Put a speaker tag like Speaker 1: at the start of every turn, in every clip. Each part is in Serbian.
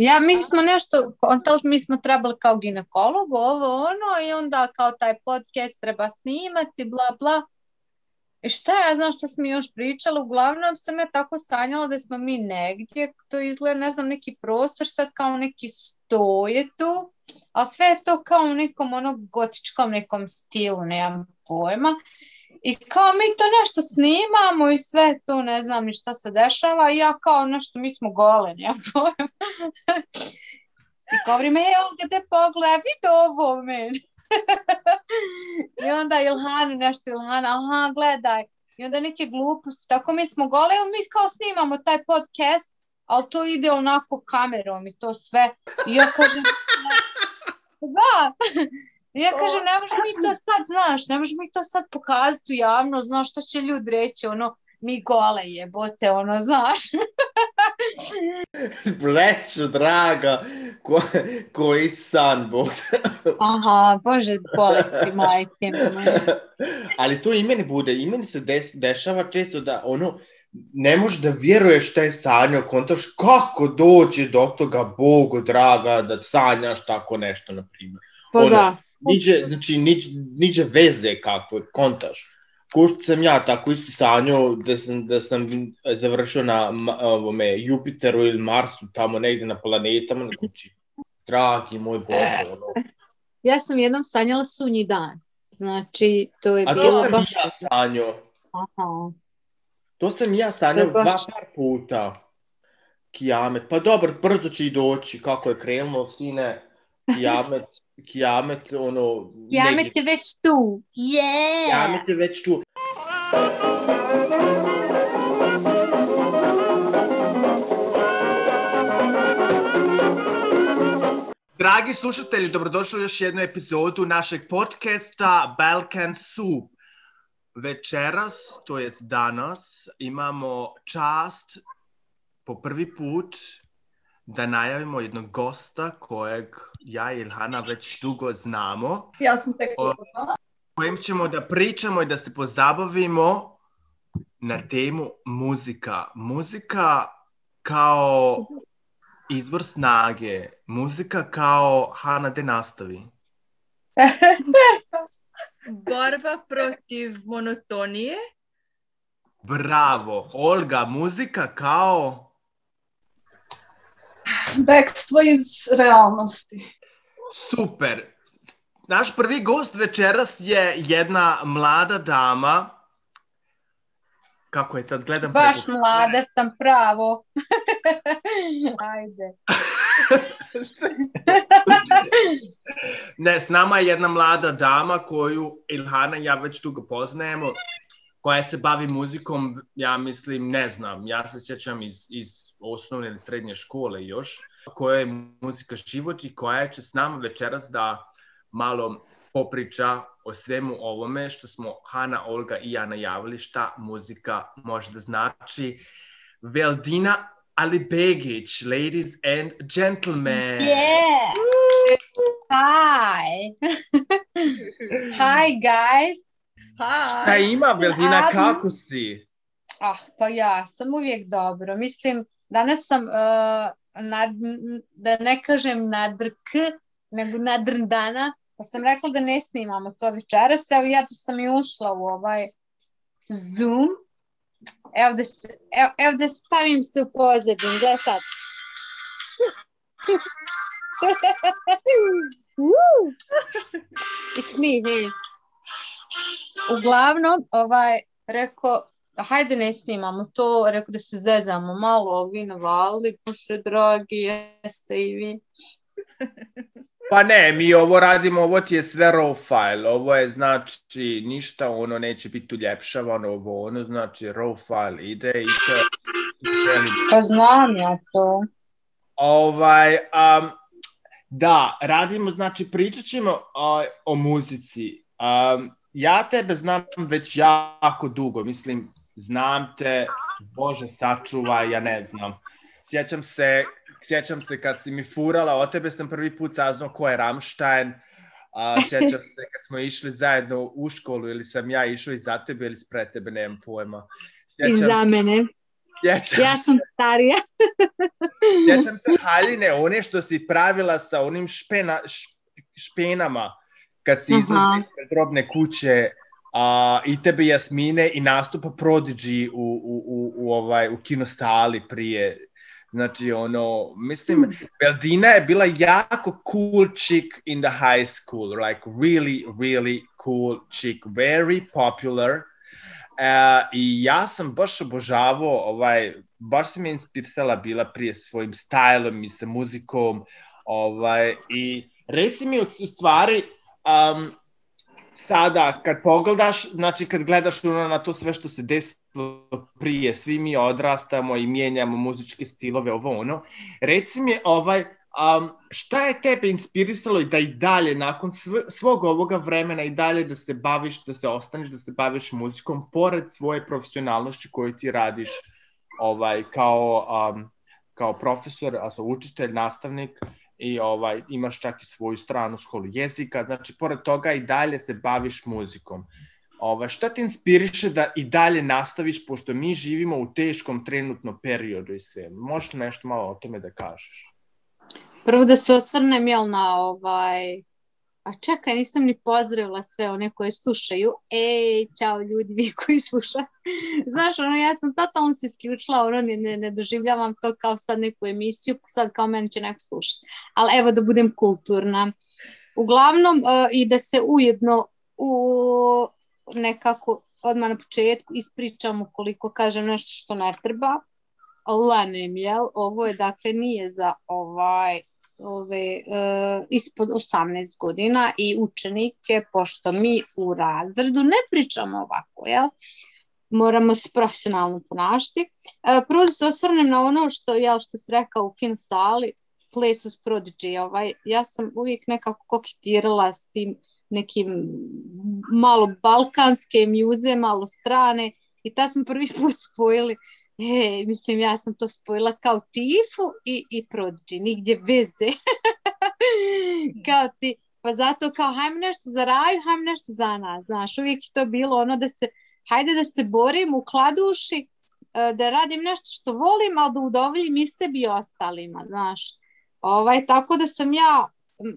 Speaker 1: Ja, mi smo nešto, to mi smo trebali kao ginekolog, ovo, ono, i onda kao taj podcast treba snimati, bla, bla. I šta ja znam što smo još pričali, uglavnom sam ja tako sanjala da smo mi negdje, to izgleda, ne znam, neki prostor, sad kao neki stoje tu, a sve je to kao u nekom ono gotičkom nekom stilu, nemam pojma. I kao mi to nešto snimamo i sve to, ne znam ni šta se dešava i ja kao nešto, mi smo gole, nemam pojma. I kao vrijeme, je gdje pogleda, vidi ovo meni. I onda Ilhanu nešto, Ilhana, aha, gledaj. I onda neke gluposti, tako mi smo gole, ili mi kao snimamo taj podcast, ali to ide onako kamerom i to sve. I ja kažem, da, I ja kažem, ne možemo mi to sad, znaš, ne možemo mi to sad pokazati u javno, znaš, što će ljudi reći, ono, mi gole jebote, ono, znaš.
Speaker 2: Pleću, draga, ko, koji san, Bog.
Speaker 1: Aha, bože, bolesti, majke.
Speaker 2: Ali to i meni bude, i meni se des, dešava često da, ono, ne možeš da vjeruješ šta je sanjao, kontaš kako dođe do toga, Bogu draga, da sanjaš tako nešto, na primjer.
Speaker 1: Pa ono, da.
Speaker 2: Niđe, znači, niđe, niđe veze kakve, kontaš ko što sam ja tako isto sanjao da sam, da sam završio na ovome, Jupiteru ili Marsu, tamo negde na planetama, znači, dragi moj Bože, ono.
Speaker 1: Ja sam jednom sanjala sunji dan. Znači, to je
Speaker 2: A
Speaker 1: bilo
Speaker 2: to sam
Speaker 1: baš...
Speaker 2: ja sanjao.
Speaker 1: Aha.
Speaker 2: To sam ja sanjao
Speaker 1: je baš-
Speaker 2: dva par puta. Kijamet. Pa dobro, brzo će i doći, kako je krenulo, sine. Kijamet, kijamet, ono...
Speaker 1: Jamet
Speaker 2: negdje-
Speaker 1: je već tu. Yeah!
Speaker 2: Kijamet je već tu. Dragi slušatelji, dobrodošli u još jednu epizodu našeg podcasta Balkan Soup. Večeras, to jest danas, imamo čast po prvi put da najavimo jednog gosta kojeg ja i Ilhana već dugo znamo,
Speaker 3: Ja sam tek
Speaker 2: O- kojim ćemo da pričamo i da se pozabavimo na temu muzika. Muzika kao izvor snage, muzika kao Hana de nastavi.
Speaker 3: Borba protiv monotonije.
Speaker 2: Bravo, Olga, muzika kao...
Speaker 4: Bekstvo iz realnosti.
Speaker 2: Super. Naš prvi gost večeras je jedna mlada dama. Kako je sad, gledam
Speaker 1: Baš
Speaker 2: preko-
Speaker 1: mlada sam, pravo. Ajde.
Speaker 2: Ne, s nama je jedna mlada dama koju Ilhana i ja već dugo poznajemo, koja se bavi muzikom, ja mislim, ne znam, ja se sjećam iz, iz osnovne ili srednje škole još, koja je muzika život i koja će s nama večeras da malo popriča o svemu ovome što smo Hana, Olga i ja najavili šta muzika može da znači. Veldina Alibegić, ladies and gentlemen.
Speaker 1: Yeah! Hi! Hi, guys!
Speaker 2: Šta
Speaker 3: Ha,
Speaker 2: ima, Veldina, kako si?
Speaker 1: Ah, pa ja sam uvijek dobro. Mislim, danas sam, uh, nad, da ne kažem nadrk, nego nadrndana, pa sam rekla da ne snimamo to večeras. Evo ja sam i ušla u ovaj Zoom. Evo da, se, evo, evo da stavim se u pozadin, gle sad. It's me, hey. Uglavnom, ovaj, rekao, hajde ne snimamo to, rekao da se zezamo malo, vi navali, pošto dragi, jeste i vi.
Speaker 2: Pa ne, mi ovo radimo, ovo ti je sve raw file, ovo je znači ništa, ono neće biti uljepšavano, ovo ono znači raw file ide i to je
Speaker 1: Pa znam ja to.
Speaker 2: Ovaj, um, da, radimo, znači pričat ćemo uh, o muzici. Um, ja tebe znam već jako dugo, mislim, znam te, Bože sačuvaj, ja ne znam. Sjećam se, sjećam se kad si mi furala, o tebe sam prvi put saznao ko je Rammstein, a sjećam se kad smo išli zajedno u školu ili sam ja išao iza tebe ili spred tebe, nemam pojma.
Speaker 1: I za mene.
Speaker 2: sjećam
Speaker 1: Ja sam starija.
Speaker 2: sjećam se haljine, one što si pravila sa onim špena, špenama, kad si izlazila ispred robne kuće, a, i tebe Jasmine i nastupa Prodigy u, u, u, u, ovaj, u kinosali prije. Znači, ono, mislim, Beldina je bila jako cool chick in the high school, like really, really cool chick, very popular. Uh, I ja sam baš obožavao, ovaj, baš se mi je inspirisala bila prije svojim stajlom i sa muzikom, ovaj, i reci mi u stvari, um, sada kad pogledaš, znači kad gledaš ono na to sve što se desilo prije, svi mi odrastamo i mijenjamo muzičke stilove, ovo ono, reci mi ovaj, um, šta je tebe inspirisalo i da i dalje, nakon sv svog ovoga vremena i dalje da se baviš, da se ostaneš, da se baviš muzikom, pored svoje profesionalnosti koju ti radiš ovaj, kao, um, kao profesor, also učitelj, nastavnik, i ovaj imaš čak i svoju stranu školu jezika, znači pored toga i dalje se baviš muzikom. Ovaj šta te inspiriše da i dalje nastaviš pošto mi živimo u teškom trenutnom periodu i sve. Možeš nešto malo o tome da kažeš?
Speaker 1: Prvo da se osvrnem, jel, na ovaj... A čekaj, nisam ni pozdravila sve one koje slušaju. Ej, čao ljudi, vi koji slušate. Znaš, ono, ja sam totalno se isključila, ono, ne, ne, ne doživljavam to kao sad neku emisiju, sad kao meni će neko slušati. Ali evo da budem kulturna. Uglavnom, uh, i da se ujedno u nekako odmah na početku ispričam ukoliko kažem nešto što ne treba. Lanem, jel? Ovo je, dakle, nije za ovaj ove, uh, ispod 18 godina i učenike, pošto mi u razredu ne pričamo ovako, jel? Moramo se profesionalno ponašati. Uh, prvo da se osvrnem na ono što, jel, što si rekao u kino sali, Places Prodigy, ovaj, ja sam uvijek nekako koketirala s tim nekim malo balkanske mjuze, malo strane i ta smo prvi put spojili E, mislim, ja sam to spojila kao Tifu i, i Prodigy, nigdje veze. kao ti, pa zato kao hajmo nešto za raju, hajmo nešto za nas, znaš, uvijek je to bilo ono da se, hajde da se borim u kladuši, e, da radim nešto što volim, ali da udovoljim i sebi i ostalima, znaš. Ovaj, tako da sam ja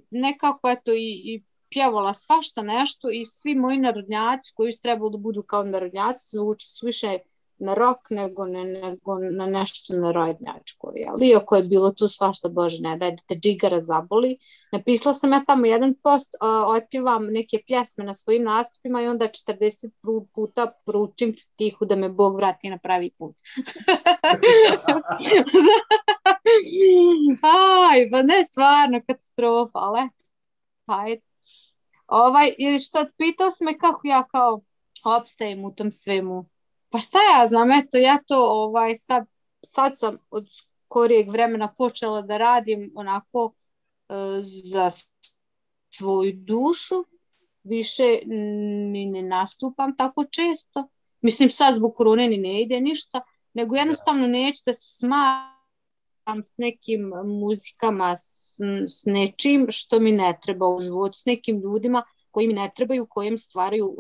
Speaker 1: nekako eto i, i pjevala svašta nešto i svi moji narodnjaci koji su trebali da budu kao narodnjaci zvuči su više na rock nego, ne, nego na nešto na rodnjačko. Jel? Iako je bilo tu svašta, bože ne, da te džigara zaboli. Napisala sam ja tamo jedan post, uh, otpjevam neke pjesme na svojim nastupima i onda 40 puta pručim tihu da me Bog vrati na pravi put. Aj, pa ne, stvarno katastrofa, ali eto. Ovaj, ili što pitao si me kako ja kao opstajem u tom svemu. Pa šta ja znam, eto, ja to ovaj, sad, sad sam od skorijeg vremena počela da radim onako uh, za svoju dušu, više ni ne nastupam tako često. Mislim, sad zbog korone ni ne ide ništa, nego jednostavno neću da se smaram s nekim muzikama, s, s nečim što mi ne treba u životu, s nekim ljudima koji mi ne trebaju, kojim stvaraju,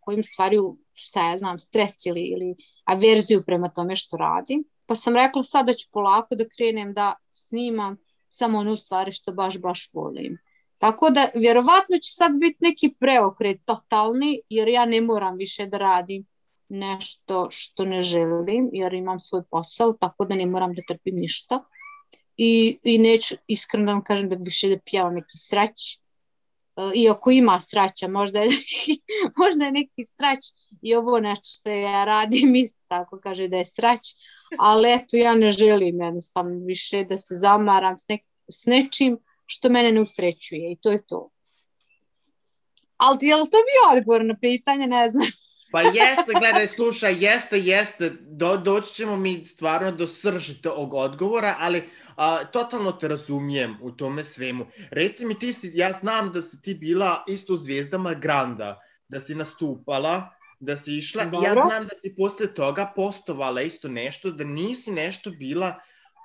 Speaker 1: kojim stvaraju šta ja znam, stres ili, ili averziju prema tome što radim. Pa sam rekla sad da ću polako da krenem da snimam samo one stvari što baš, baš volim. Tako da, vjerovatno će sad biti neki preokret totalni, jer ja ne moram više da radim nešto što ne želim, jer imam svoj posao, tako da ne moram da trpim ništa. I, i neću, iskreno da vam kažem da više da pjevam neki srać, iako ima straća, možda je, možda je neki strać i ovo nešto što ja radim isto tako kaže da je strać, ali eto ja ne želim jednostavno više da se zamaram s, ne, s nečim što mene ne usrećuje i to je to. Ali je li to bio odgovor na pitanje, ne znam.
Speaker 2: Pa jeste, gledaj, slušaj, jeste, jeste, Do, doći ćemo mi stvarno do srži tog odgovora, ali a, totalno te razumijem u tome svemu. Reci mi, ti si, ja znam da si ti bila isto u Zvijezdama Granda, da si nastupala, da si išla Dobro. ja znam da si posle toga postovala isto nešto, da nisi nešto bila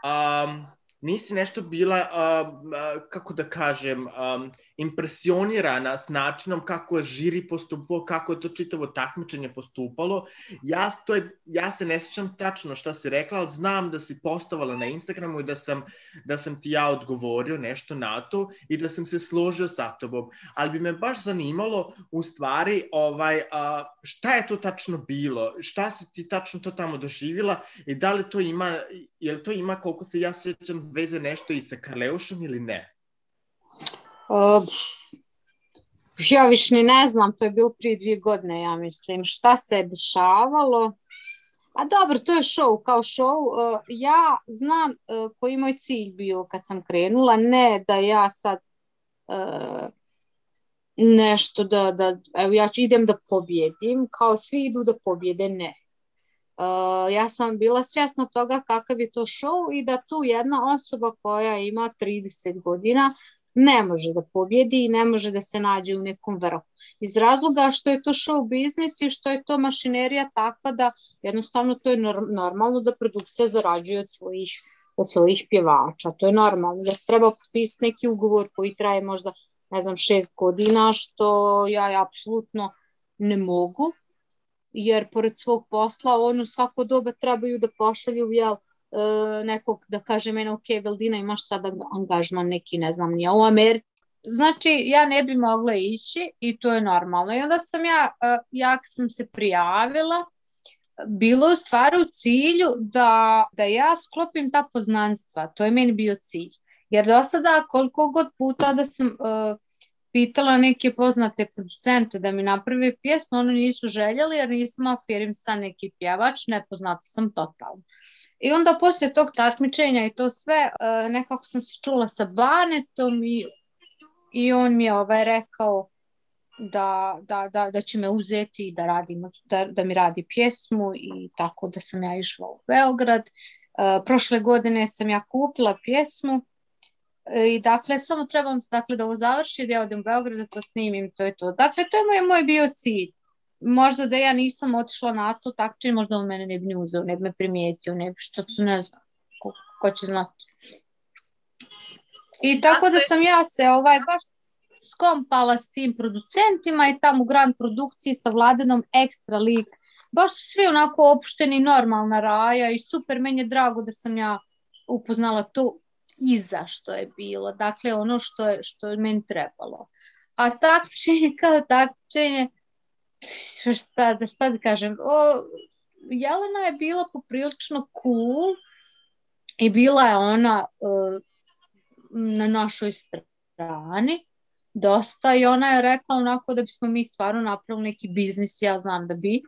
Speaker 2: um, nisi nešto bila, uh, kako da kažem, um, impresionirana s načinom kako je žiri postupao, kako je to čitavo takmičenje postupalo. Ja, to je, ja se ne sjećam tačno šta si rekla, ali znam da si postovala na Instagramu i da sam, da sam ti ja odgovorio nešto na to i da sam se složio sa tobom. Ali bi me baš zanimalo u stvari ovaj, a, šta je to tačno bilo, šta si ti tačno to tamo doživjela i da li to ima, je li to ima koliko se ja sjećam veze nešto i sa Karleušom ili ne?
Speaker 1: Uh, ja više ni ne znam, to je bilo prije dvije godine, ja mislim. Šta se je dešavalo? A dobro, to je show, kao show. Uh, ja znam uh, koji moj cilj bio kad sam krenula, ne da ja sad uh, nešto da, da, evo ja ću idem da pobjedim, kao svi idu da pobjede, ne. Uh, ja sam bila svjesna toga kakav je to show i da tu jedna osoba koja ima 30 godina ne može da pobjedi i ne može da se nađe u nekom vrhu. Iz razloga što je to show biznis i što je to mašinerija takva da jednostavno to je normalno da produkcija zarađuje od svojih, od svojih pjevača. To je normalno da se treba potpisati neki ugovor koji traje možda ne znam šest godina što ja apsolutno ne mogu jer pored svog posla on u svako doba trebaju da pošalju jel, nekog da kaže mene, ok, Veldina, imaš sada angažman neki, ne znam, nije u Americi. Znači, ja ne bi mogla ići i to je normalno. I onda sam ja, uh, ja sam se prijavila, bilo u stvari u cilju da, da ja sklopim ta poznanstva. To je meni bio cilj. Jer do sada koliko god puta da sam uh, pitala neke poznate producente da mi naprave pjesmu, oni nisu željeli jer nisam afirim sa neki pjevač, nepoznata sam totalno. I onda poslije tog takmičenja i to sve, uh, nekako sam se čula sa Banetom i, i on mi je ovaj rekao da, da, da, da će me uzeti i da, radim, da, da mi radi pjesmu i tako da sam ja išla u Beograd. Uh, prošle godine sam ja kupila pjesmu e, i dakle samo trebam dakle, da ovo završi, da ja odem u Beograd, da to snimim, to je to. Dakle, to je moj, moj bio cilj možda da ja nisam otišla na to takmičenje, možda on mene ne bi uzeo, ne bi me primijetio, ne bi što su, ne znam, ko, ko će znati. I tako da sam ja se ovaj baš skompala s tim producentima i tamo u Grand produkciji sa Vladenom ekstra lik. Baš su svi onako opušteni, normalna raja i super, meni je drago da sam ja upoznala to iza što je bilo. Dakle, ono što je, što je meni trebalo. A takmičenje kao takmičenje, šta, da, šta da kažem, o, Jelena je bila poprilično cool i bila je ona uh, na našoj strani dosta i ona je rekla onako da bismo mi stvarno napravili neki biznis, ja znam da bi,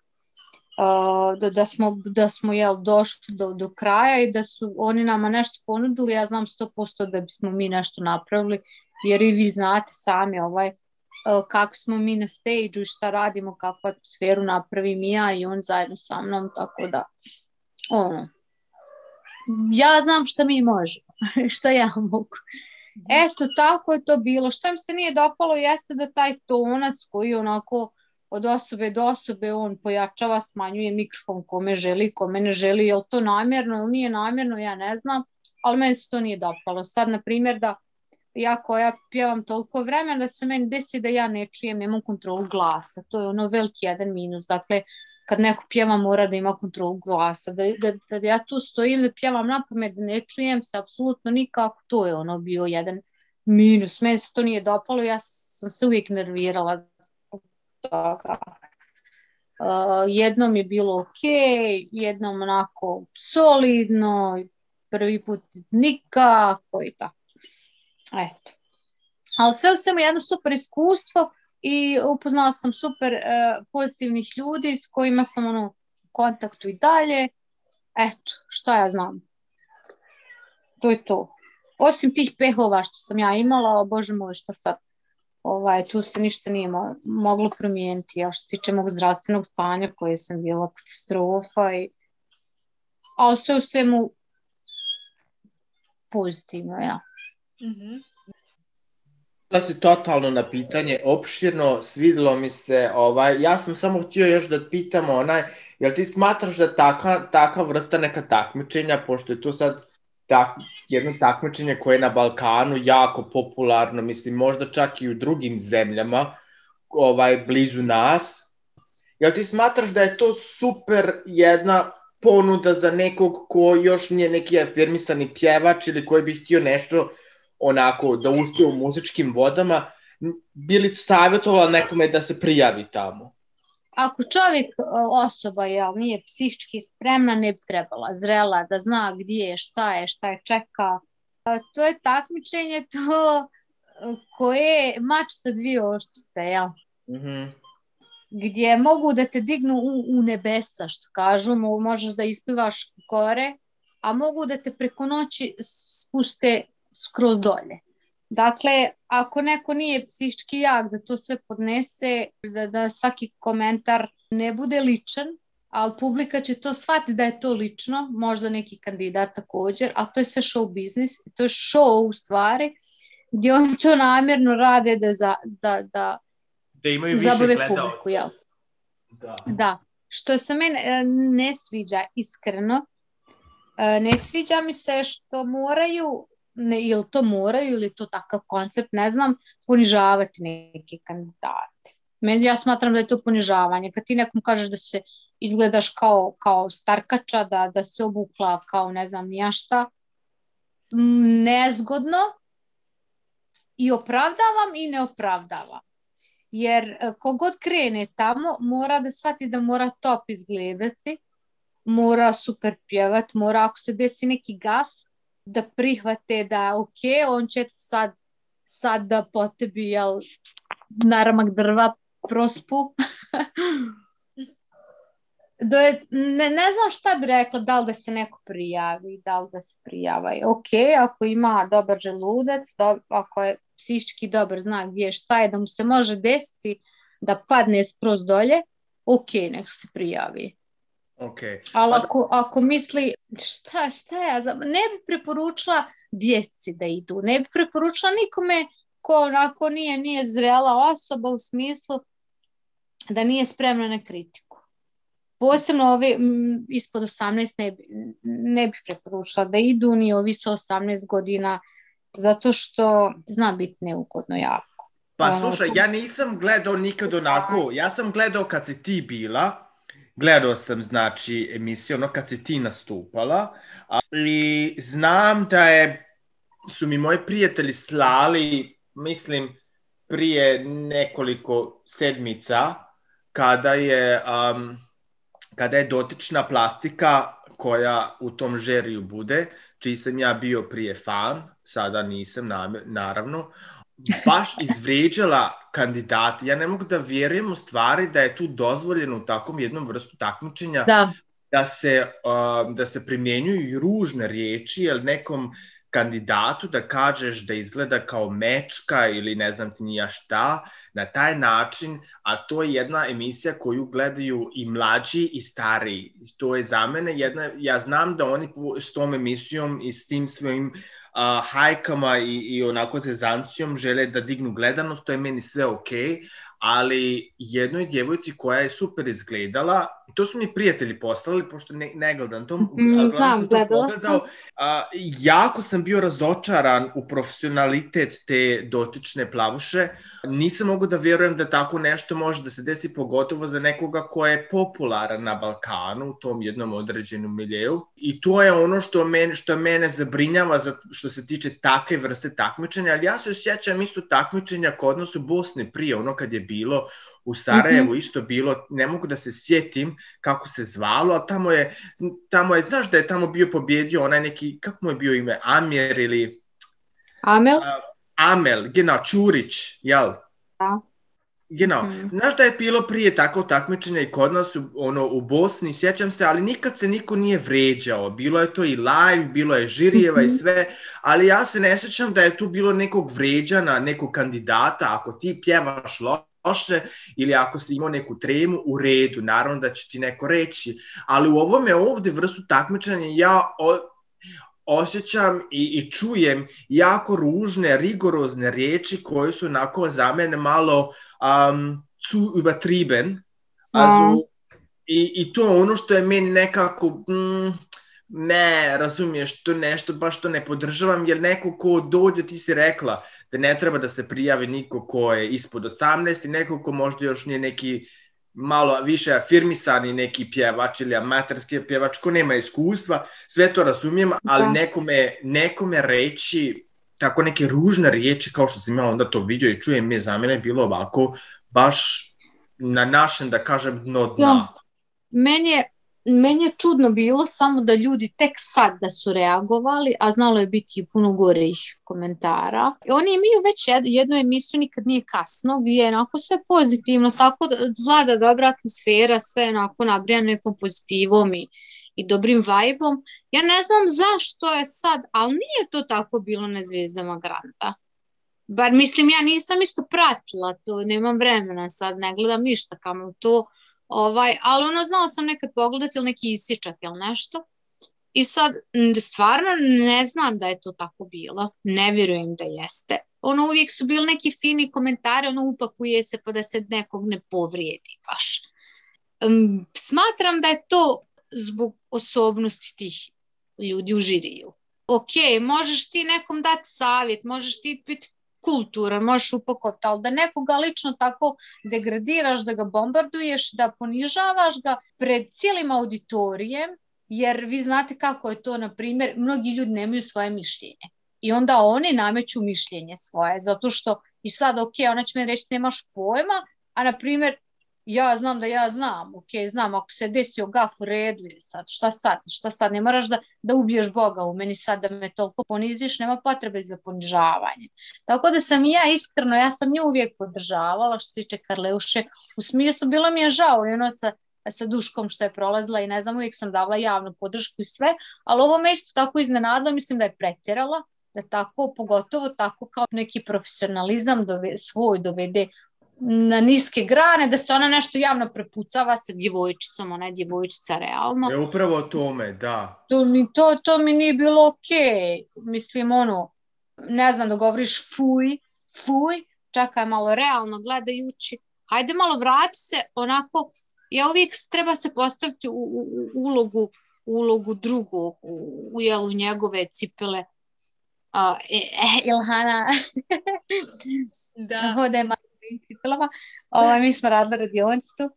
Speaker 1: uh, da, da smo, da smo jel, došli do, do kraja i da su oni nama nešto ponudili, ja znam 100% da bismo mi nešto napravili, jer i vi znate sami ovaj, E, kako smo mi na stage i šta radimo, kakvu atmosferu napravim i ja i on zajedno sa mnom, tako da ono, ja znam šta mi možemo, šta ja mogu. Eto, tako je to bilo. Što mi se nije dopalo jeste da taj tonac koji onako od osobe do osobe on pojačava, smanjuje mikrofon kome želi, kome ne želi, je li to namjerno ili nije namjerno, ja ne znam, ali meni se to nije dopalo. Sad, na primjer, da ja koja pjevam toliko vremena da se meni desi da ja ne čujem, nemam kontrolu glasa. To je ono veliki jedan minus. Dakle, kad neko pjeva mora da ima kontrolu glasa. Da, da, da ja tu stojim da pjevam na pamet, da ne čujem se apsolutno nikako, to je ono bio jedan minus. Meni se to nije dopalo, ja sam se uvijek nervirala toga. Uh, jednom je bilo ok, jednom onako solidno, prvi put nikako i tako. Eto. Ali sve u svemu jedno super iskustvo i upoznala sam super uh, pozitivnih ljudi s kojima sam ono, u kontaktu i dalje. Eto, šta ja znam. To je to. Osim tih pehova što sam ja imala, o bože moj, šta sad, ovaj, tu se ništa nije mo moglo promijeniti. Ja što se tiče mog zdravstvenog stanja koje sam bila katastrofa i ali sve u svemu pozitivno, ja. Mm -hmm.
Speaker 2: Da si totalno na pitanje, opširno, svidilo mi se, ovaj, ja sam samo htio još da pitam onaj, jel ti smatraš da taka, taka vrsta neka takmičenja, pošto je to sad tak, jedno takmičenje koje je na Balkanu jako popularno, mislim možda čak i u drugim zemljama, ovaj blizu nas. Jel ti smatraš da je to super jedna ponuda za nekog ko još nije neki afirmisani pjevač ili koji bi htio nešto onako da uspije u muzičkim vodama, bili savjetovala nekome da se prijavi tamo?
Speaker 1: Ako čovjek, osoba, jel, nije psihički spremna, ne bi trebala zrela da zna gdje je, šta je, šta je čeka. To je takmičenje to koje je mač sa dvije oštrice, jel?
Speaker 2: Mm -hmm.
Speaker 1: Gdje mogu da te dignu u, u nebesa, što kažu, možeš da ispivaš gore, a mogu da te preko noći spuste skroz dolje. Dakle, ako neko nije psihički jak da to sve podnese, da, da svaki komentar ne bude ličan, ali publika će to shvatiti da je to lično, možda neki kandidat također, a to je sve show biznis, to je show u stvari, gdje oni to namjerno rade da, za, da, da,
Speaker 2: da imaju više
Speaker 1: zabave
Speaker 2: gledalca.
Speaker 1: publiku. Ja.
Speaker 2: Da.
Speaker 1: Da, što se mene e, ne sviđa iskreno, e, ne sviđa mi se što moraju ne, ili to moraju ili to takav koncept, ne znam, ponižavati neke kandidate. Meni ja smatram da je to ponižavanje. Kad ti nekom kažeš da se izgledaš kao, kao starkača, da, da se obukla kao ne znam nija šta, nezgodno i opravdavam i ne opravdavam. Jer kogod krene tamo mora da shvati da mora top izgledati, mora super pjevat, mora ako se desi neki gaf, da prihvate da ok, on će sad, sad da po tebi jel, naramak drva prospu. da je, ne, ne znam šta bi rekla, da li da se neko prijavi, da li da se prijava. Ok, ako ima dobar želudac, do, ako je psihički dobar znak gdje je šta je, da mu se može desiti da padne skroz dolje, ok, nek se prijavi.
Speaker 2: Okay.
Speaker 1: Ali ako, ako misli, šta, šta ja znam, ne bi preporučila djeci da idu, ne bi preporučila nikome ko onako nije, nije zrela osoba u smislu da nije spremna na kritiku. Posebno ovi m, ispod 18 ne bi, ne bi preporučila da idu ni ovi sa 18 godina zato što zna biti neugodno jako.
Speaker 2: Pa slušaj, ja nisam gledao nikad onako, ja sam gledao kad si ti bila, gledao sam znači emisiju ono kad si ti nastupala, ali znam da je, su mi moji prijatelji slali, mislim, prije nekoliko sedmica, kada je, um, kada je dotična plastika koja u tom žeriju bude, čiji sam ja bio prije fan, sada nisam naravno, baš izvređala kandidati. Ja ne mogu da vjerujem u stvari da je tu dozvoljeno u takvom jednom vrstu takmičenja
Speaker 1: Da,
Speaker 2: da se, uh, da se primjenjuju ružne riječi, jer nekom kandidatu da kažeš da izgleda kao mečka ili ne znam ti nija šta, na taj način, a to je jedna emisija koju gledaju i mlađi i stariji. To je za mene jedna, ja znam da oni s tom emisijom i s tim svojim uh, hajkama i, i onako zezancijom žele da dignu gledanost, to je meni sve okej, okay, ali jednoj djevojci koja je super izgledala, i to su mi prijatelji poslali, pošto ne, ne gledam to,
Speaker 1: Mm, znam,
Speaker 2: sam to pogledao, a, jako sam bio razočaran u profesionalitet te dotične plavuše, nisam mogu da vjerujem da tako nešto može da se desi, pogotovo za nekoga ko je popularan na Balkanu, u tom jednom određenom miljeu, i to je ono što mene, što mene zabrinjava za, što se tiče takve vrste takmičenja, ali ja se osjećam isto takmičenja kod nas u Bosni prije, ono kad je bilo u Sarajevu mm -hmm. isto bilo, ne mogu da se sjetim kako se zvalo, a tamo je, tamo je, znaš da je tamo bio pobjedio onaj neki, kako mu je bio ime, Amir ili...
Speaker 1: Amel?
Speaker 2: Uh, Amel, genau, Čurić, jel?
Speaker 1: Da.
Speaker 2: Genau. Mm. Znaš da je bilo prije tako takmičenja i kod nas u, ono, u Bosni, sjećam se, ali nikad se niko nije vređao. Bilo je to i live, bilo je žirijeva mm -hmm. i sve, ali ja se ne sjećam da je tu bilo nekog vređana, nekog kandidata, ako ti pjevaš loše ili ako si imao neku tremu, u redu, naravno da će ti neko reći, ali u ovome ovde vrstu takmičenja ja o, osjećam i, i čujem jako ružne, rigorozne riječi koje su onako za mene malo um, zu übertrieben. Also, i, I to ono što je meni nekako, mm, ne, razumiješ, to nešto baš to ne podržavam, jer neko ko dođe, ti si rekla da ne treba da se prijavi niko ko je ispod 18 i neko ko možda još nije neki malo više afirmisani neki pjevač ili amaterski pjevač ko nema iskustva, sve to razumijem, ali
Speaker 1: Da.
Speaker 2: nekome, nekome reći tako neke ružne riječi kao što sam ja onda to vidio i čujem je za mene bilo ovako baš na našem, da kažem, dno dna.
Speaker 1: Ja. Meni je, meni je čudno bilo samo da ljudi tek sad da su reagovali, a znalo je biti puno gorih komentara. Oni imaju već jed, jednu emisiju Nikad nije kasno, gdje je onako sve pozitivno, tako da vlada dobra atmosfera, sve je onako nabrijano nekom pozitivom i, i dobrim vajbom. Ja ne znam zašto je sad, ali nije to tako bilo na Zvijezdama Granta. Bar mislim, ja nisam isto pratila to, nemam vremena sad, ne gledam ništa kamo to, ovaj, ali ono znala sam nekad pogledati ili neki isičak ili nešto. I sad, stvarno ne znam da je to tako bilo, ne vjerujem da jeste. Ono uvijek su bili neki fini komentari, ono upakuje se pa da se nekog ne povrijedi baš. Um, smatram da je to zbog osobnosti tih ljudi u žiriju. Ok, možeš ti nekom dati savjet, možeš ti biti kulturan, možeš upakovati, ali da nekoga lično tako degradiraš, da ga bombarduješ, da ponižavaš ga pred cijelim auditorijem, jer vi znate kako je to, na primjer, mnogi ljudi nemaju svoje mišljenje. I onda oni nameću mišljenje svoje, zato što i sad, ok, ona će mi reći nemaš pojma, a na primjer, ja znam da ja znam, ok, znam, ako se desio gaf u redu ili sad, šta sad, šta sad, ne moraš da, da ubiješ Boga u meni sad da me toliko poniziš, nema potrebe za ponižavanje. Tako da sam ja iskreno, ja sam nju uvijek podržavala što se tiče Karleuše, u smislu bilo mi je žao i ono sa, sa Duškom što je prolazila i ne znam, uvijek sam davala javnu podršku i sve, ali ovo me isto tako iznenadilo, mislim da je pretjerala, da tako, pogotovo tako kao neki profesionalizam dove, svoj dovede na niske grane, da se ona nešto javno prepucava sa djevojčicom, ona je djevojčica realno.
Speaker 2: E, upravo o tome, da.
Speaker 1: To mi, to, to mi nije bilo okej. Mislim, ono, ne znam da govoriš fuj, fuj, čakaj malo realno gledajući, hajde malo vrati se onako, ja uvijek treba se postaviti u, u, u ulogu, ulogu drugog, u, u, jel, u njegove cipele. A, e, e, Ilhana
Speaker 3: Da.
Speaker 1: hode malo u cipelama, ovaj, mi smo radili radionicu tu.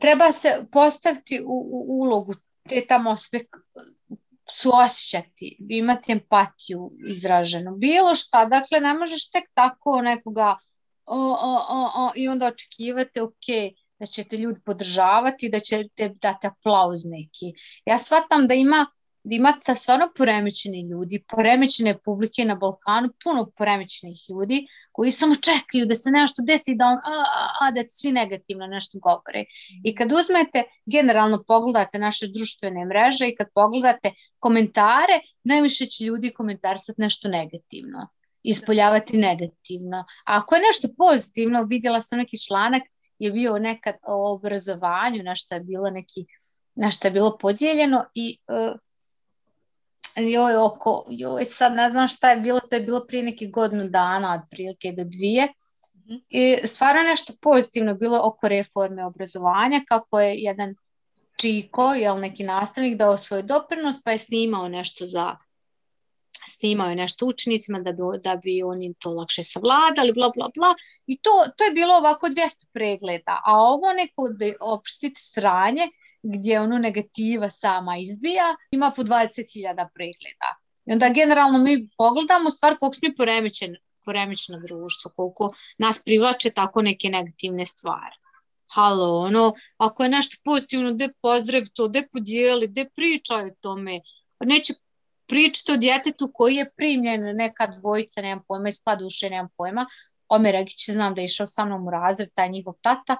Speaker 1: Treba se postaviti u, u ulogu te tamo sve suosjećati, imati empatiju izraženu, bilo šta, dakle ne možeš tek tako nekoga o, o, o, o, i onda očekivate, ok, da ćete ljudi podržavati, da ćete dati aplauz neki. Ja shvatam da ima da imate stvarno poremećeni ljudi, poremećene publike na Balkanu, puno poremećenih ljudi koji samo čekaju da se nešto desi, da on, a, a, a, da svi negativno nešto govore. I kad uzmete, generalno pogledate naše društvene mreže i kad pogledate komentare, najviše će ljudi komentarisati nešto negativno, ispoljavati negativno. A ako je nešto pozitivno, vidjela sam neki članak, je bio nekad o obrazovanju, nešto je bilo neki, nešto je bilo podijeljeno i uh, joj, oko, joj, sad ne znam šta je bilo, to je bilo prije nekih godinu dana, otprilike do dvije. I stvarno nešto pozitivno bilo oko reforme obrazovanja, kako je jedan Čiko, jel, neki nastavnik, dao svoj doprinos, pa je snimao nešto za snimao je nešto učenicima da bi, da bi oni to lakše savladali, bla, bla, bla. I to, to je bilo ovako 200 pregleda. A ovo neko da opštiti sranje, gdje ono negativa sama izbija, ima po 20.000 pregleda. I onda generalno mi pogledamo stvar koliko smo poremećen, poremećeno društvo, koliko nas privlače tako neke negativne stvari. Halo, ono, ako je nešto pozitivno, de pozdrav to, de podijeli, de pričaj o tome. Neće pričati o djetetu koji je primljen neka dvojica, nemam pojma, iz duše, nemam pojma. Omer Agić, znam da je išao sa mnom u razred, taj njihov tata,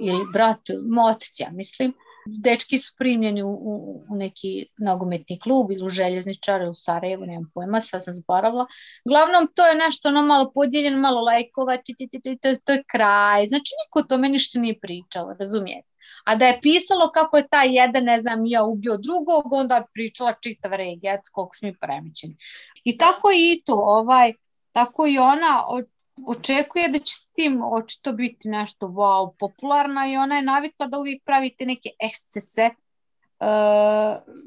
Speaker 1: ili brat, motac, ja mislim dečki su primljeni u, u, neki nogometni klub ili u željezničare u Sarajevu, nemam pojma, sad sam zboravila. Glavnom, to je nešto ono malo podijeljeno, malo lajkova, ti, ti, ti, ti, to, to je kraj. Znači, niko o tome ništa nije pričao, razumijete? A da je pisalo kako je taj jedan, ne znam, ja ubio drugog, onda je pričala čitav regija, koliko smo mi premećeni. I tako i to, ovaj, tako i ona, očekuje da će s tim očito biti nešto wow popularno i ona je navikla da uvijek pravite neke ekscese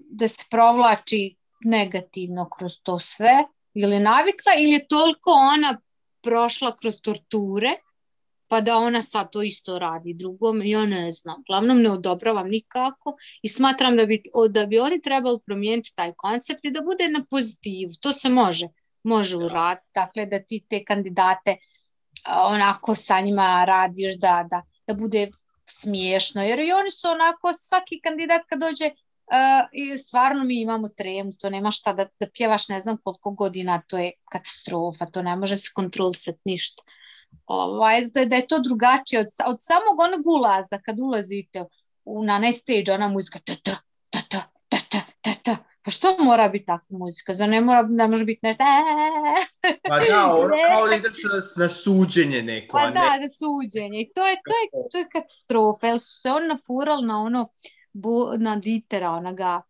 Speaker 1: da se provlači negativno kroz to sve ili navikla ili je toliko ona prošla kroz torture pa da ona sad to isto radi drugom, ja ne znam. Glavnom ne odobravam nikako i smatram da bi, da bi oni trebali promijeniti taj koncept i da bude na pozitivu. To se može, može uraditi. Dakle, da ti te kandidate onako sa njima radiš da, da, da bude smiješno, jer i oni su onako, svaki kandidat kad dođe uh, i stvarno mi imamo tremu, to nema šta da, da pjevaš ne znam koliko godina, to je katastrofa, to ne može se kontrolisati ništa. Ovaj, da, da je to drugačije od, od samog onog ulaza, kad ulazite u, na ne stage, ona muzika ta ta ta ta ta ta ta ta Pa što mora biti takva muzika? Za ne mora, ne može biti nešto...
Speaker 2: Pa da, ono kao ide na suđenje neko.
Speaker 1: Pa da, na suđenje. I to je, to je, to je katastrofa. Jel su se on nafurali na ono, bu, na ditera, onoga...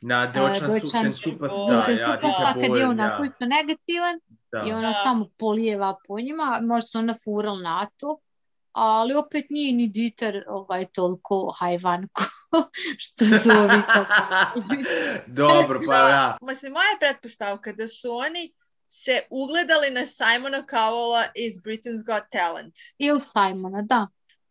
Speaker 2: Na Deutschland, uh, Deutschland Superstar, ja,
Speaker 1: Superstar, kad je onako ja. isto negativan da. i ona da. samo polijeva po njima, možda se ona fural na to, ali opet nije ni Dieter ovaj, toliko hajvan što su ovi
Speaker 2: Dobro, pa ja.
Speaker 3: Mislim, moja pretpostavka da su oni se ugledali na Simona Cowella iz Britain's Got Talent.
Speaker 1: Ili Simona, da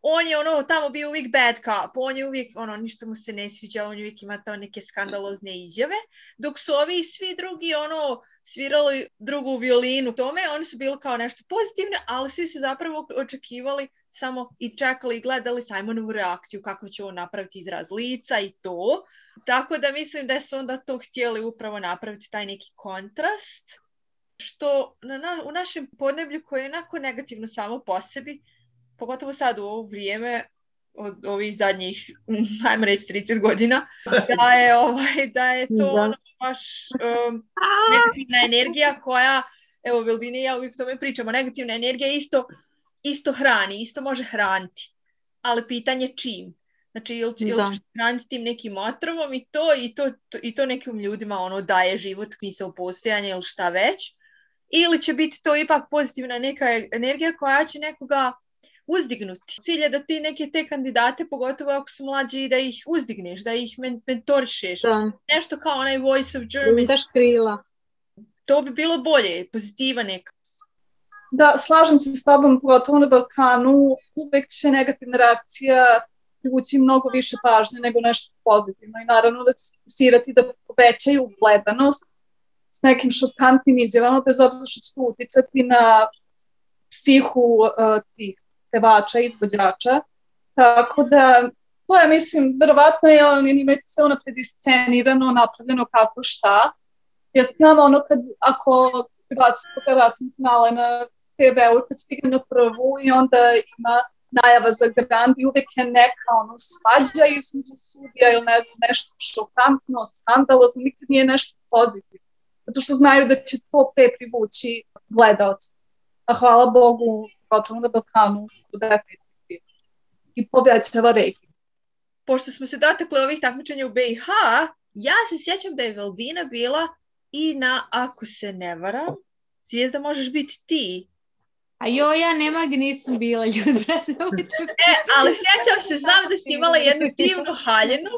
Speaker 3: on je ono tamo bio uvijek bad cop, on je uvijek ono ništa mu se ne sviđa, on je uvijek ima tamo neke skandalozne izjave, dok su ovi svi drugi ono svirali drugu violinu tome, oni su bili kao nešto pozitivne, ali svi su zapravo očekivali samo i čekali i gledali Simonovu reakciju, kako će on napraviti izraz lica i to. Tako da mislim da su onda to htjeli upravo napraviti taj neki kontrast, što na, na, u našem podneblju koje je onako negativno samo po sebi, pogotovo sad u ovo vrijeme od ovih zadnjih, ajmo reći 30 godina, da je, ovaj, da je to da. ono baš um, negativna energija koja, evo Veldine i ja uvijek tome pričamo, negativna energija isto, isto hrani, isto može hraniti, ali pitanje čim. Znači, ili, ili da. ćeš hraniti tim nekim otrovom i to, i to, to, i to nekim ljudima ono daje život, u postojanje ili šta već, ili će biti to ipak pozitivna neka energija koja će nekoga uzdignuti. Cilj je da ti neke te kandidate, pogotovo ako su mlađi, da ih uzdigneš, da ih mentorišeš. Da. Nešto kao onaj Voice of Germany.
Speaker 1: Da krila.
Speaker 3: To bi bilo bolje, pozitiva neka.
Speaker 4: Da, slažem se s tobom, pogotovo na Balkanu, uvek će negativna reakcija privući mnogo više pažnje nego nešto pozitivno i naravno da će se fokusirati da povećaju gledanost s nekim šokantnim izjavama, bez obzira što će uticati na psihu uh, tih pevača, izvođača. Tako da, to je, mislim, verovatno je on, imaju se ono prediscenirano, napravljeno kako šta. Ja znam ono kad, ako prebacim kanale na TV-u kad stigne na prvu i onda ima najava za Grand i uvek je neka ono svađa između sudija ili ne znam, nešto šokantno, skandalozno, nikad nije nešto pozitivno. Zato što znaju da će to pre privući gledalce. A hvala Bogu, pogotovo na Balkanu, su definitivno i povećava rating.
Speaker 3: Pošto smo se dotakli ovih takmičenja u BiH, ja se sjećam da je Veldina bila i na Ako se ne varam, Zvijezda možeš biti ti.
Speaker 1: A jo, ja nema gdje nisam bila ljudi.
Speaker 3: e, ali sjećam se, znam da si imala jednu divnu haljenu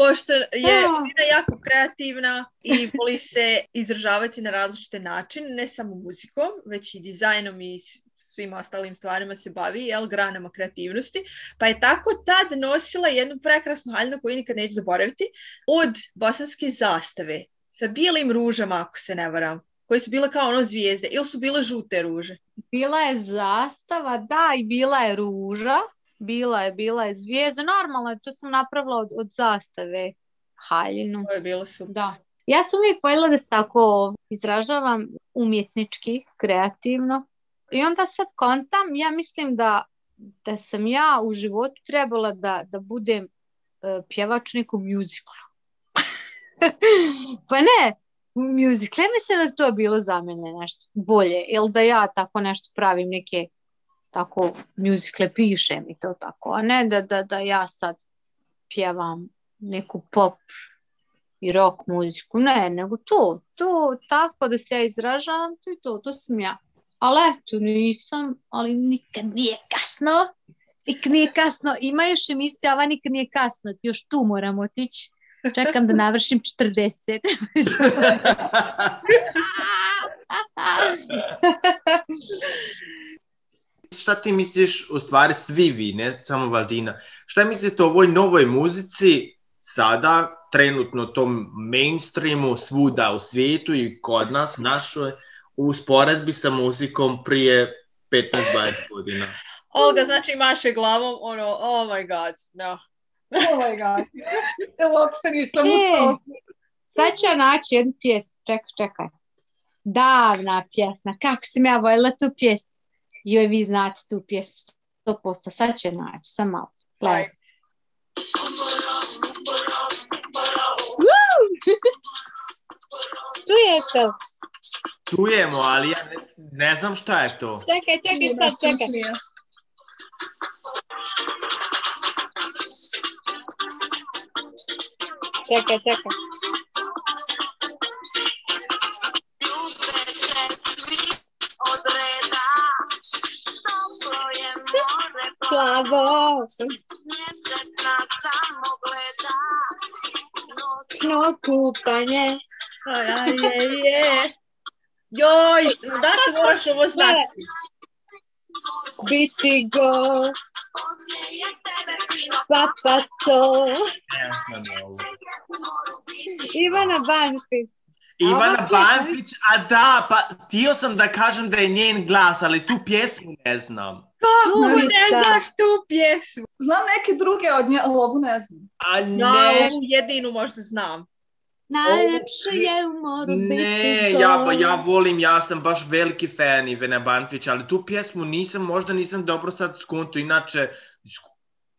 Speaker 3: pošto je Lina jako kreativna i voli se izražavati na različite načine, ne samo muzikom, već i dizajnom i svim ostalim stvarima se bavi, jel, granama kreativnosti, pa je tako tad nosila jednu prekrasnu haljinu koju nikad neću zaboraviti, od bosanske zastave, sa bijelim ružama, ako se ne varam, koje su bile kao ono zvijezde, ili su bile žute ruže?
Speaker 1: Bila je zastava, da, i bila je ruža, Bila je, bila je zvijezda. Normalno, to sam napravila od, od zastave haljinu.
Speaker 3: To je bilo su.
Speaker 1: Da. Ja sam uvijek voljela da se tako izražavam umjetnički, kreativno. I onda sad kontam, ja mislim da, da sam ja u životu trebala da, da budem uh, pjevač nekom mjuziklu. pa ne, mjuzikl, ja mislim da to bilo za mene nešto bolje, ili da ja tako nešto pravim neke tako mjuzikle pišem i to tako, a ne da, da, da ja sad pjevam neku pop i rock muziku, ne, nego to, to tako da se ja izražavam, to je to, to sam ja. Ali eto, nisam, ali nikad nije kasno, nikad nije kasno, ima još emisija, ova nikad nije kasno, još tu moram otići, Čekam da navršim 40.
Speaker 2: Šta ti misliš, u stvari svi vi, ne samo Valdina, šta mislite o ovoj novoj muzici sada, trenutno tom mainstreamu svuda u svijetu i kod nas, našoj, u sporedbi sa muzikom prije 15-20 godina?
Speaker 3: Olga znači maše glavom, ono, oh my god, no.
Speaker 4: Oh my god. Ja uopšte nisam u
Speaker 1: E.
Speaker 4: to.
Speaker 1: Sad ću ja naći jednu pjesmu. Čekaj, čekaj. Davna pjesma. Kako sam ja voljela tu pjesmu. Joj, vi znate tu pjesmu. 100%. Sad ću je naći. Sam malo. Gledaj. Woo! Čujete?
Speaker 2: Čujemo, ali ja ne, ne znam šta je to.
Speaker 1: Čekaj, čekaj, sad, čekaj. Čekaj, čekaj. Plavo. Noćno kupanje.
Speaker 3: Aj, aj, je, je. Joj, da se moraš ovo znati.
Speaker 1: Biti
Speaker 2: Ne.
Speaker 1: Ivana Banfić.
Speaker 2: Ivana Banfić, a da, pa htio sam da kažem da je njen glas, ali tu pjesmu ne znam.
Speaker 3: Kako
Speaker 1: Čuj,
Speaker 3: ne
Speaker 1: da.
Speaker 3: znaš tu pjesmu?
Speaker 4: Znam neke druge od nje, ali ovu ne znam.
Speaker 2: A
Speaker 3: Ja
Speaker 2: ne,
Speaker 3: ovu jedinu možda znam.
Speaker 1: Najlepše je u moru biti
Speaker 2: ne, ja, ja volim, ja sam baš veliki fan Ivane Banfić, ali tu pjesmu nisam, možda nisam dobro sad skonto, inače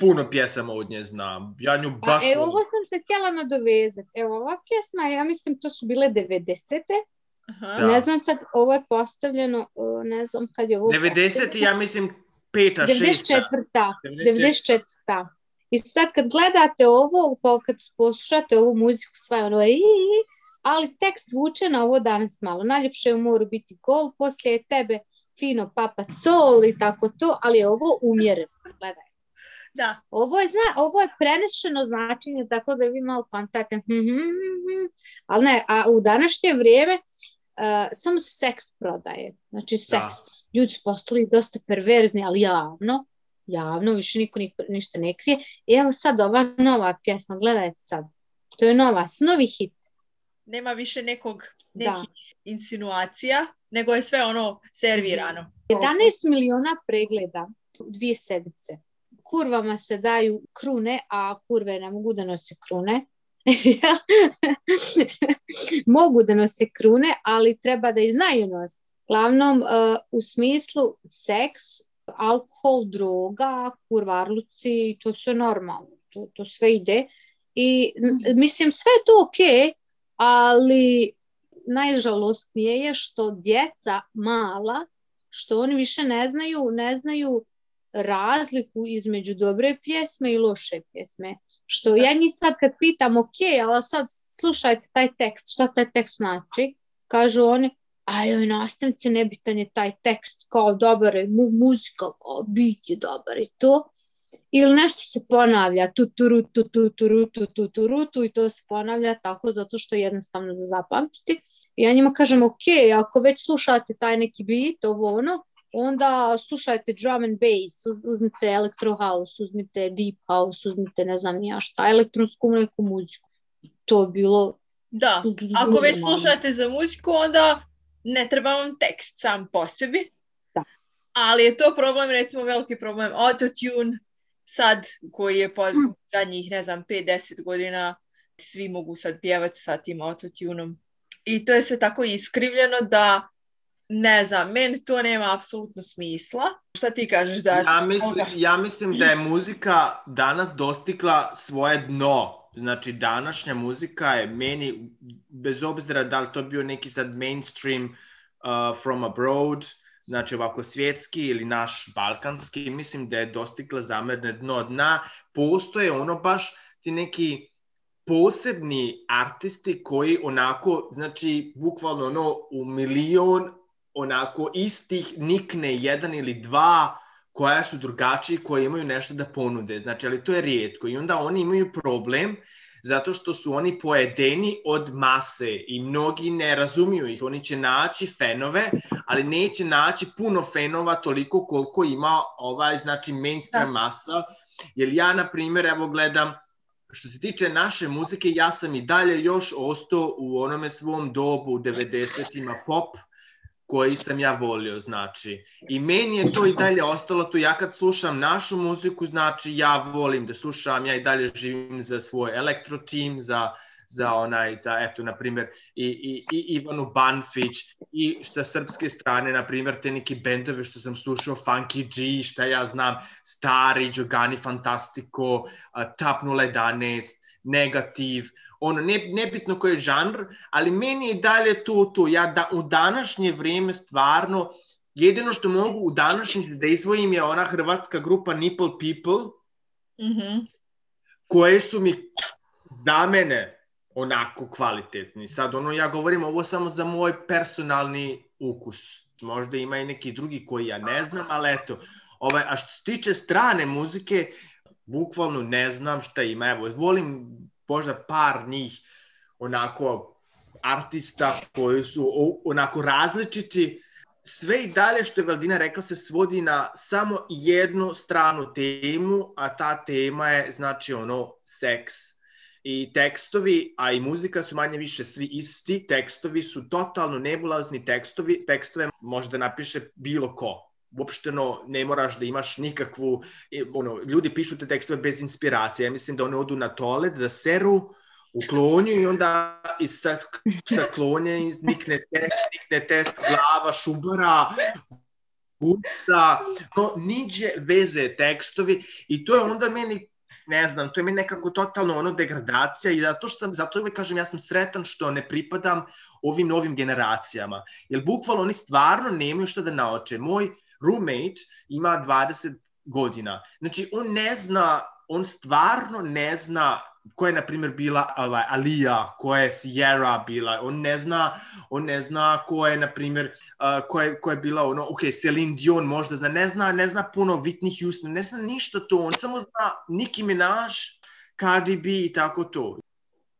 Speaker 2: puno pjesama od nje znam. Ja nju
Speaker 1: Pa,
Speaker 2: baš
Speaker 1: e, ovo
Speaker 2: volim.
Speaker 1: sam se htjela nadovezati. Evo, ova pjesma, ja mislim, to su bile 90.
Speaker 3: Aha.
Speaker 2: Da.
Speaker 1: Ne znam sad, ovo je postavljeno, o, ne znam kad je ovo
Speaker 2: 90.
Speaker 1: postavljeno.
Speaker 2: ja mislim peta,
Speaker 1: 94.
Speaker 2: šesta.
Speaker 1: 94. I sad kad gledate ovo, pa kad poslušate ovu muziku, sve je ono i, i, ali tekst vuče na ovo danas malo. Najljepše je u moru biti gol, poslije je tebe fino papa sol i tako to, ali je ovo umjereno. Gledaj.
Speaker 3: Da.
Speaker 1: Ovo je, zna, ovo je prenešeno značenje, tako da vi malo kontate. hm, hm, hm. Ali ne, a u današnje vrijeme uh, samo se seks prodaje. Znači seks. Ljudi su postali dosta perverzni, ali javno. Javno, više niko, niko ništa ne krije. I evo sad ova nova pjesma, gledajte sad. To je nova, novi hit.
Speaker 3: Nema više nekog,
Speaker 1: Da.
Speaker 3: nekih insinuacija, nego je sve ono servirano.
Speaker 1: 11 miliona pregleda u dvije sedmice. Kurvama se daju krune, a kurve ne mogu da nose krune. mogu da nose krune, ali treba da i znaju nositi. Glavnom, uh, u smislu seks, alkohol, droga, kurvarluci, to sve normalno, to, to sve ide. I n- mislim, sve je to ok, ali najžalostnije je što djeca mala, što oni više ne znaju, ne znaju razliku između dobre pjesme i loše pjesme. Što ja njih sad kad pitam, ok, ali sad slušajte taj tekst, šta taj tekst znači? Kažu oni, a joj, nastavnice, nebitan je taj tekst, kao dobar je mu, muzika, kao bit je dobar i to. Ili nešto se ponavlja, tu, tu, ru, tu, tu, tu, ru, tu, tu, tu, ru, tu, i to se ponavlja tako zato što je jednostavno za zapamtiti. I ja njima kažem, ok, ako već slušate taj neki beat, ovo ono, onda slušajte drum and bass, uz- uzmite electro house, uzmite deep house, uzmite ne znam ja šta, elektronsku neku muziku. To je bilo...
Speaker 3: Da, ako već slušate za muziku, onda ne treba vam tekst sam po sebi.
Speaker 1: Da.
Speaker 3: Ali je to problem, recimo veliki problem, autotune sad koji je po
Speaker 1: Hm.
Speaker 3: zadnjih, ne znam, 5-10 godina svi mogu sad pjevati sa tim autotunom. I to je sve tako iskrivljeno da ne znam, meni to nema apsolutno smisla. Šta ti kažeš da...
Speaker 2: Ja mislim, ja mislim da je muzika danas dostigla svoje dno. Znači, današnja muzika je meni, bez obzira da li to bio neki sad mainstream uh, from abroad, znači ovako svjetski ili naš balkanski, mislim da je dostigla zamerne dno dna. Postoje ono baš ti neki posebni artisti koji onako, znači, bukvalno ono u milion onako istih nikne jedan ili dva koja su drugačiji, koji imaju nešto da ponude. Znači, ali to je rijetko. I onda oni imaju problem zato što su oni pojedeni od mase i mnogi ne razumiju ih. Oni će naći fenove, ali neće naći puno fenova toliko koliko ima ovaj, znači, mainstream
Speaker 4: Da.
Speaker 2: masa. Jer ja, na primjer, evo gledam, što se tiče naše muzike, ja sam i dalje još ostao u onome svom dobu, u 90-ima pop, koji sam ja volio, znači. I meni je to i dalje ostalo tu. Ja kad slušam našu muziku, znači ja volim da slušam, ja i dalje živim za svoj elektro team, za, za onaj, za, eto, na primjer, i, i, i Ivanu Banfić, i sa srpske strane, na primjer, te neki bendove što sam slušao, Funky G, šta ja znam, Stari, Giogani Fantastico, a, Tap 011, Negativ, ono, ne, nebitno koji je žanr, ali meni je dalje to, to, ja da, u današnje vrijeme stvarno, jedino što mogu u današnjici da izvojim je ona hrvatska grupa Nipple People,
Speaker 3: Mhm.
Speaker 2: koje su mi za mene onako kvalitetni. Sad, ono, ja govorim ovo samo za moj personalni ukus. Možda ima i neki drugi koji ja ne znam, ali eto. Ovaj, a što se tiče strane muzike, bukvalno ne znam šta ima. Evo, volim možda par njih onako artista koji su onako različiti. Sve i dalje što je Valdina rekla se svodi na samo jednu stranu temu, a ta tema je znači ono seks. I tekstovi, a i muzika su manje više svi isti, tekstovi su totalno nebulazni tekstovi, tekstove možda napiše bilo ko. Uopšteno ne moraš da imaš nikakvu, e, ono, ljudi pišu te tekstove bez inspiracije. Ja mislim da one odu na toalet, da seru, u klonju i onda iz sa, sa klonja nikne, te, nikne test glava šubara, gusta, no niđe veze tekstovi i to je onda meni ne znam, to je meni nekako totalno ono degradacija i zato što zato uvek kažem ja sam sretan što ne pripadam ovim novim generacijama, jer bukvalno oni stvarno nemaju šta da nauče. Moj roommate ima 20 godina, znači on ne zna, on stvarno ne zna ko je na primjer bila ovaj, Alija, ko je Sierra bila, on ne zna, on ne zna ko je na primjer, uh, ko, je, ko je bila ono, ok, Celine Dion možda zna, ne zna, ne zna puno Whitney Houston, ne zna ništa to, on samo zna Nicki Minaj, Cardi B i tako to.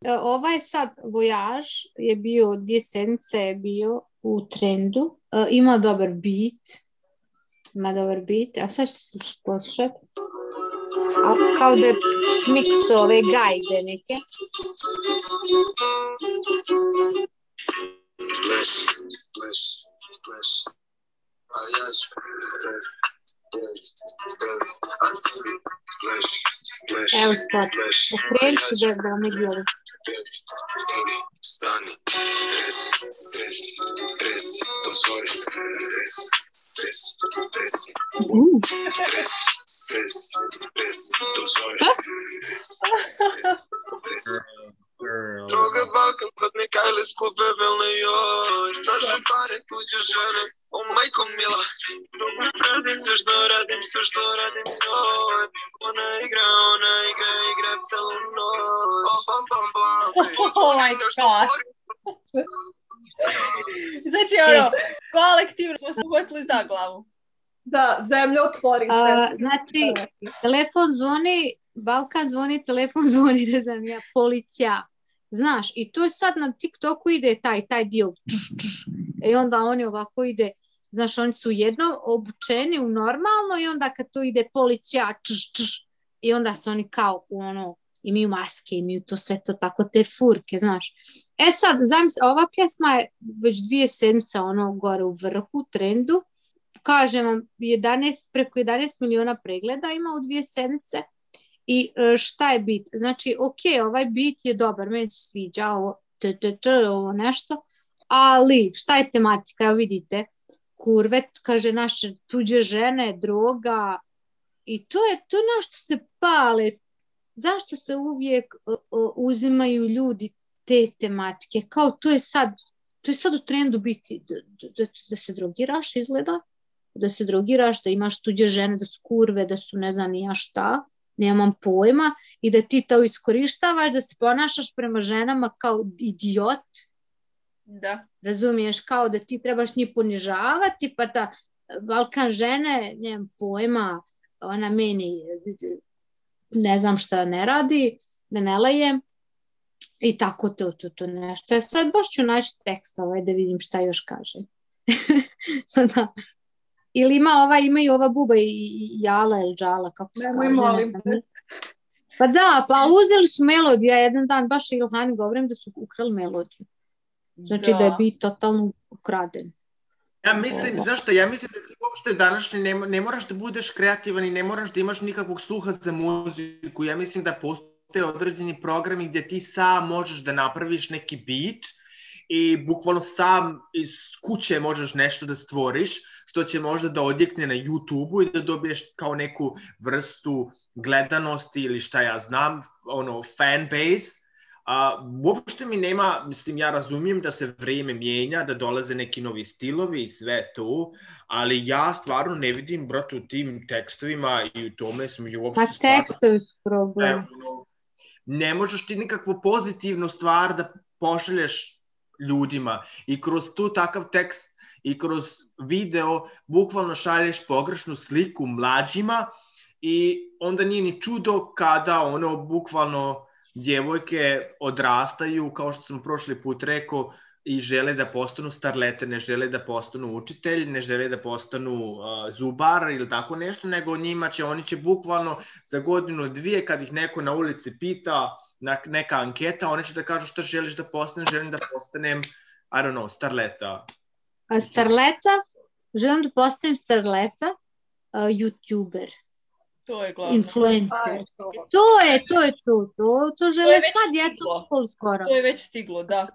Speaker 1: E, Ovaj sad vojaž je bio, dvije sedmice je bio u trendu, E, ima dobar beat, ima dobar beat, a sad ću poslušati. A kao da je smikso ove gajde neke.
Speaker 5: Bless, bless, bless. Yes, bless, bless, bless, bless,
Speaker 1: Evo sad,
Speaker 5: bless.
Speaker 1: okrenut ću da, da vam ne dijeli.
Speaker 5: Stani, stres, stres, stres, dozvoli, stres, stres, stres,
Speaker 1: Mm.
Speaker 5: stres, stres, stres, dozvoli, stres, stres, stres. Droga Balkan, kladne kajle skupe velne joj Naše pare, tuđe žene, o majko mila Drugo radim sve što radim, sve što radim joj Ona igra, ona igra, igra celu noć Bam, bam, bam, bam
Speaker 3: Oh my God. Znači, ono, kolektivno smo se uhvatili za glavu.
Speaker 4: Da, zemlja otvori
Speaker 1: A,
Speaker 4: se.
Speaker 1: znači, telefon zvoni, Balkan zvoni, telefon zvoni, ne znam ja, policija. Znaš, i to je sad na TikToku ide taj, taj dio. I onda oni ovako ide, znaš, oni su jedno obučeni u normalno i onda kad to ide policija, čš, čš, i onda su oni kao u ono, imaju maske, imaju to sve to tako, te furke, znaš. E sad, zamisli, ova pjesma je već dvije sedmice ono gore u vrhu, trendu, kažem vam, 11, preko 11 miliona pregleda ima u dvije sedmice i e, šta je bit? Znači, ok, ovaj bit je dobar, meni se sviđa ovo, t, t, t, ovo nešto, ali šta je tematika? Evo vidite, kurve, kaže naše tuđe žene, droga i to je to na što se pale. Zašto se uvijek uh, uh, uzimaju ljudi te tematike? Kao to je sad, to je sad u trendu biti da, da, da se drogiraš izgleda, da se drogiraš, da imaš tuđe žene, da su kurve, da su ne znam ja šta, nemam pojma, i da ti to iskorištavaš, da se ponašaš prema ženama kao idiot,
Speaker 3: Da.
Speaker 1: razumiješ, kao da ti trebaš njih ponižavati, pa da Balkan žene, nemam pojma, ona meni ne znam šta ne radi, da ne lajem, I tako to, to, to nešto. Ja sad baš ću naći tekst ovaj da vidim šta još kaže. da. Ili ima ova, ima i ova buba i, i jala ili džala, kako se
Speaker 4: Nemoj,
Speaker 1: kaže.
Speaker 4: molim te.
Speaker 1: Pa da, pa uzeli su melodiju, ja jedan dan baš Ilhani govorim da su ukrali melodiju. Znači da, je bit totalno ukraden.
Speaker 2: Ja mislim, znaš šta, ja mislim da ti uopšte današnji ne, ne moraš da budeš kreativan i ne moraš da imaš nikakvog sluha za muziku. Ja mislim da postoje određeni programi gdje ti sam možeš da napraviš neki beat i bukvalno sam iz kuće možeš nešto da stvoriš, što će možda da odjekne na YouTube-u i da dobiješ kao neku vrstu gledanosti ili šta ja znam, ono, fan base, A, uopšte mi nema, mislim, ja razumijem da se vrijeme mijenja, da dolaze neki novi stilovi i sve to, ali ja stvarno ne vidim, brate, u tim tekstovima i u tome smo i uopšte
Speaker 1: Pa tekstovi su problem.
Speaker 2: stvarno, ono, ne možeš ti nikakvu pozitivnu stvar da pošalješ ljudima. I kroz tu takav tekst i kroz video bukvalno šalješ pogrešnu sliku mlađima i onda nije ni čudo kada ono bukvalno djevojke odrastaju, kao što sam prošli put rekao, i žele da postanu starlete, ne žele da postanu učitelj, ne žele da postanu uh, zubar ili tako nešto, nego njima će, oni će bukvalno za godinu dvije kad ih neko na ulici pita neka anketa, oni će da kažu šta želiš da postanem, želim da postanem, I don't know, starleta.
Speaker 1: A starleta, želim da postavim starleta, uh, youtuber,
Speaker 3: To je glavno.
Speaker 1: influencer.
Speaker 4: To.
Speaker 1: Je, to je to, to, to žele sva djeca u školu skoro.
Speaker 3: To je već stiglo, da.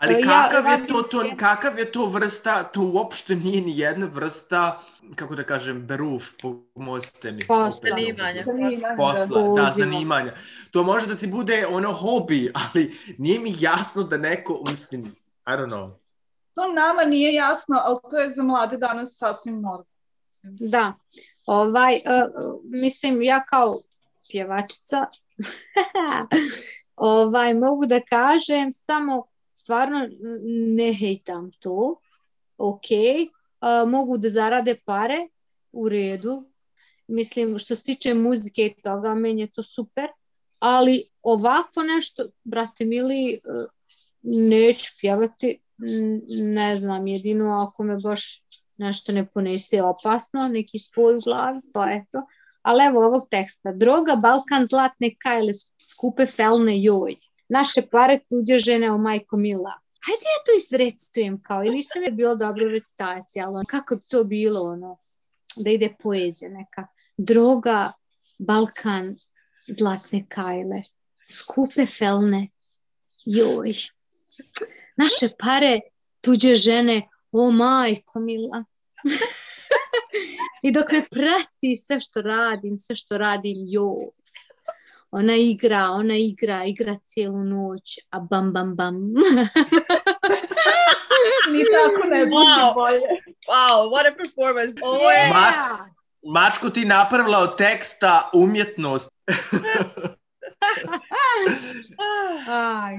Speaker 2: Ali
Speaker 1: Ja-
Speaker 2: kakav
Speaker 1: ja
Speaker 2: je to, to, kakav je to vrsta, to uopšte nije ni jedna vrsta, kako da kažem, beruf, pomozite mi.
Speaker 1: Posla.
Speaker 3: Zanimanja.
Speaker 2: Posla, da,
Speaker 1: Poziva.
Speaker 2: zanimanja. To može da ti bude ono hobi, ali nije mi jasno da neko, mislim, I don't know.
Speaker 4: To nama nije jasno, ali to je za mlade danas sasvim normalno.
Speaker 1: Da, ovaj, uh, mislim, ja kao pjevačica ovaj, mogu da kažem samo stvarno ne hejtam to, ok, uh, mogu da zarade pare, u redu, mislim što se tiče muzike i toga, meni je to super, ali ovako nešto, brate mili, neću pjevati, ne znam, jedino ako me baš nešto ne ponese opasno, neki spoj u glavi, pa eto. Ali evo ovog teksta. Droga, Balkan, zlatne kajle, skupe felne joj. Naše pare, tuđe žene, o majko mila. Hajde ja to izrecitujem kao, i nisam je bila dobra recitacija, ali kako bi to bilo, ono, da ide poezija neka. Droga, Balkan, zlatne kajle, skupe felne joj. Naše pare, tuđe žene, o majko mila. I dok me prati sve što radim, sve što radim, jo. Ona igra, ona igra, igra cijelu noć, a bam, bam, bam.
Speaker 4: Ni tako ne bude
Speaker 3: Wow.
Speaker 4: bolje.
Speaker 3: Wow, what a performance. Ovo je...
Speaker 2: Ma- Mačko ti napravila od teksta umjetnost.
Speaker 3: Ah.
Speaker 1: Aj.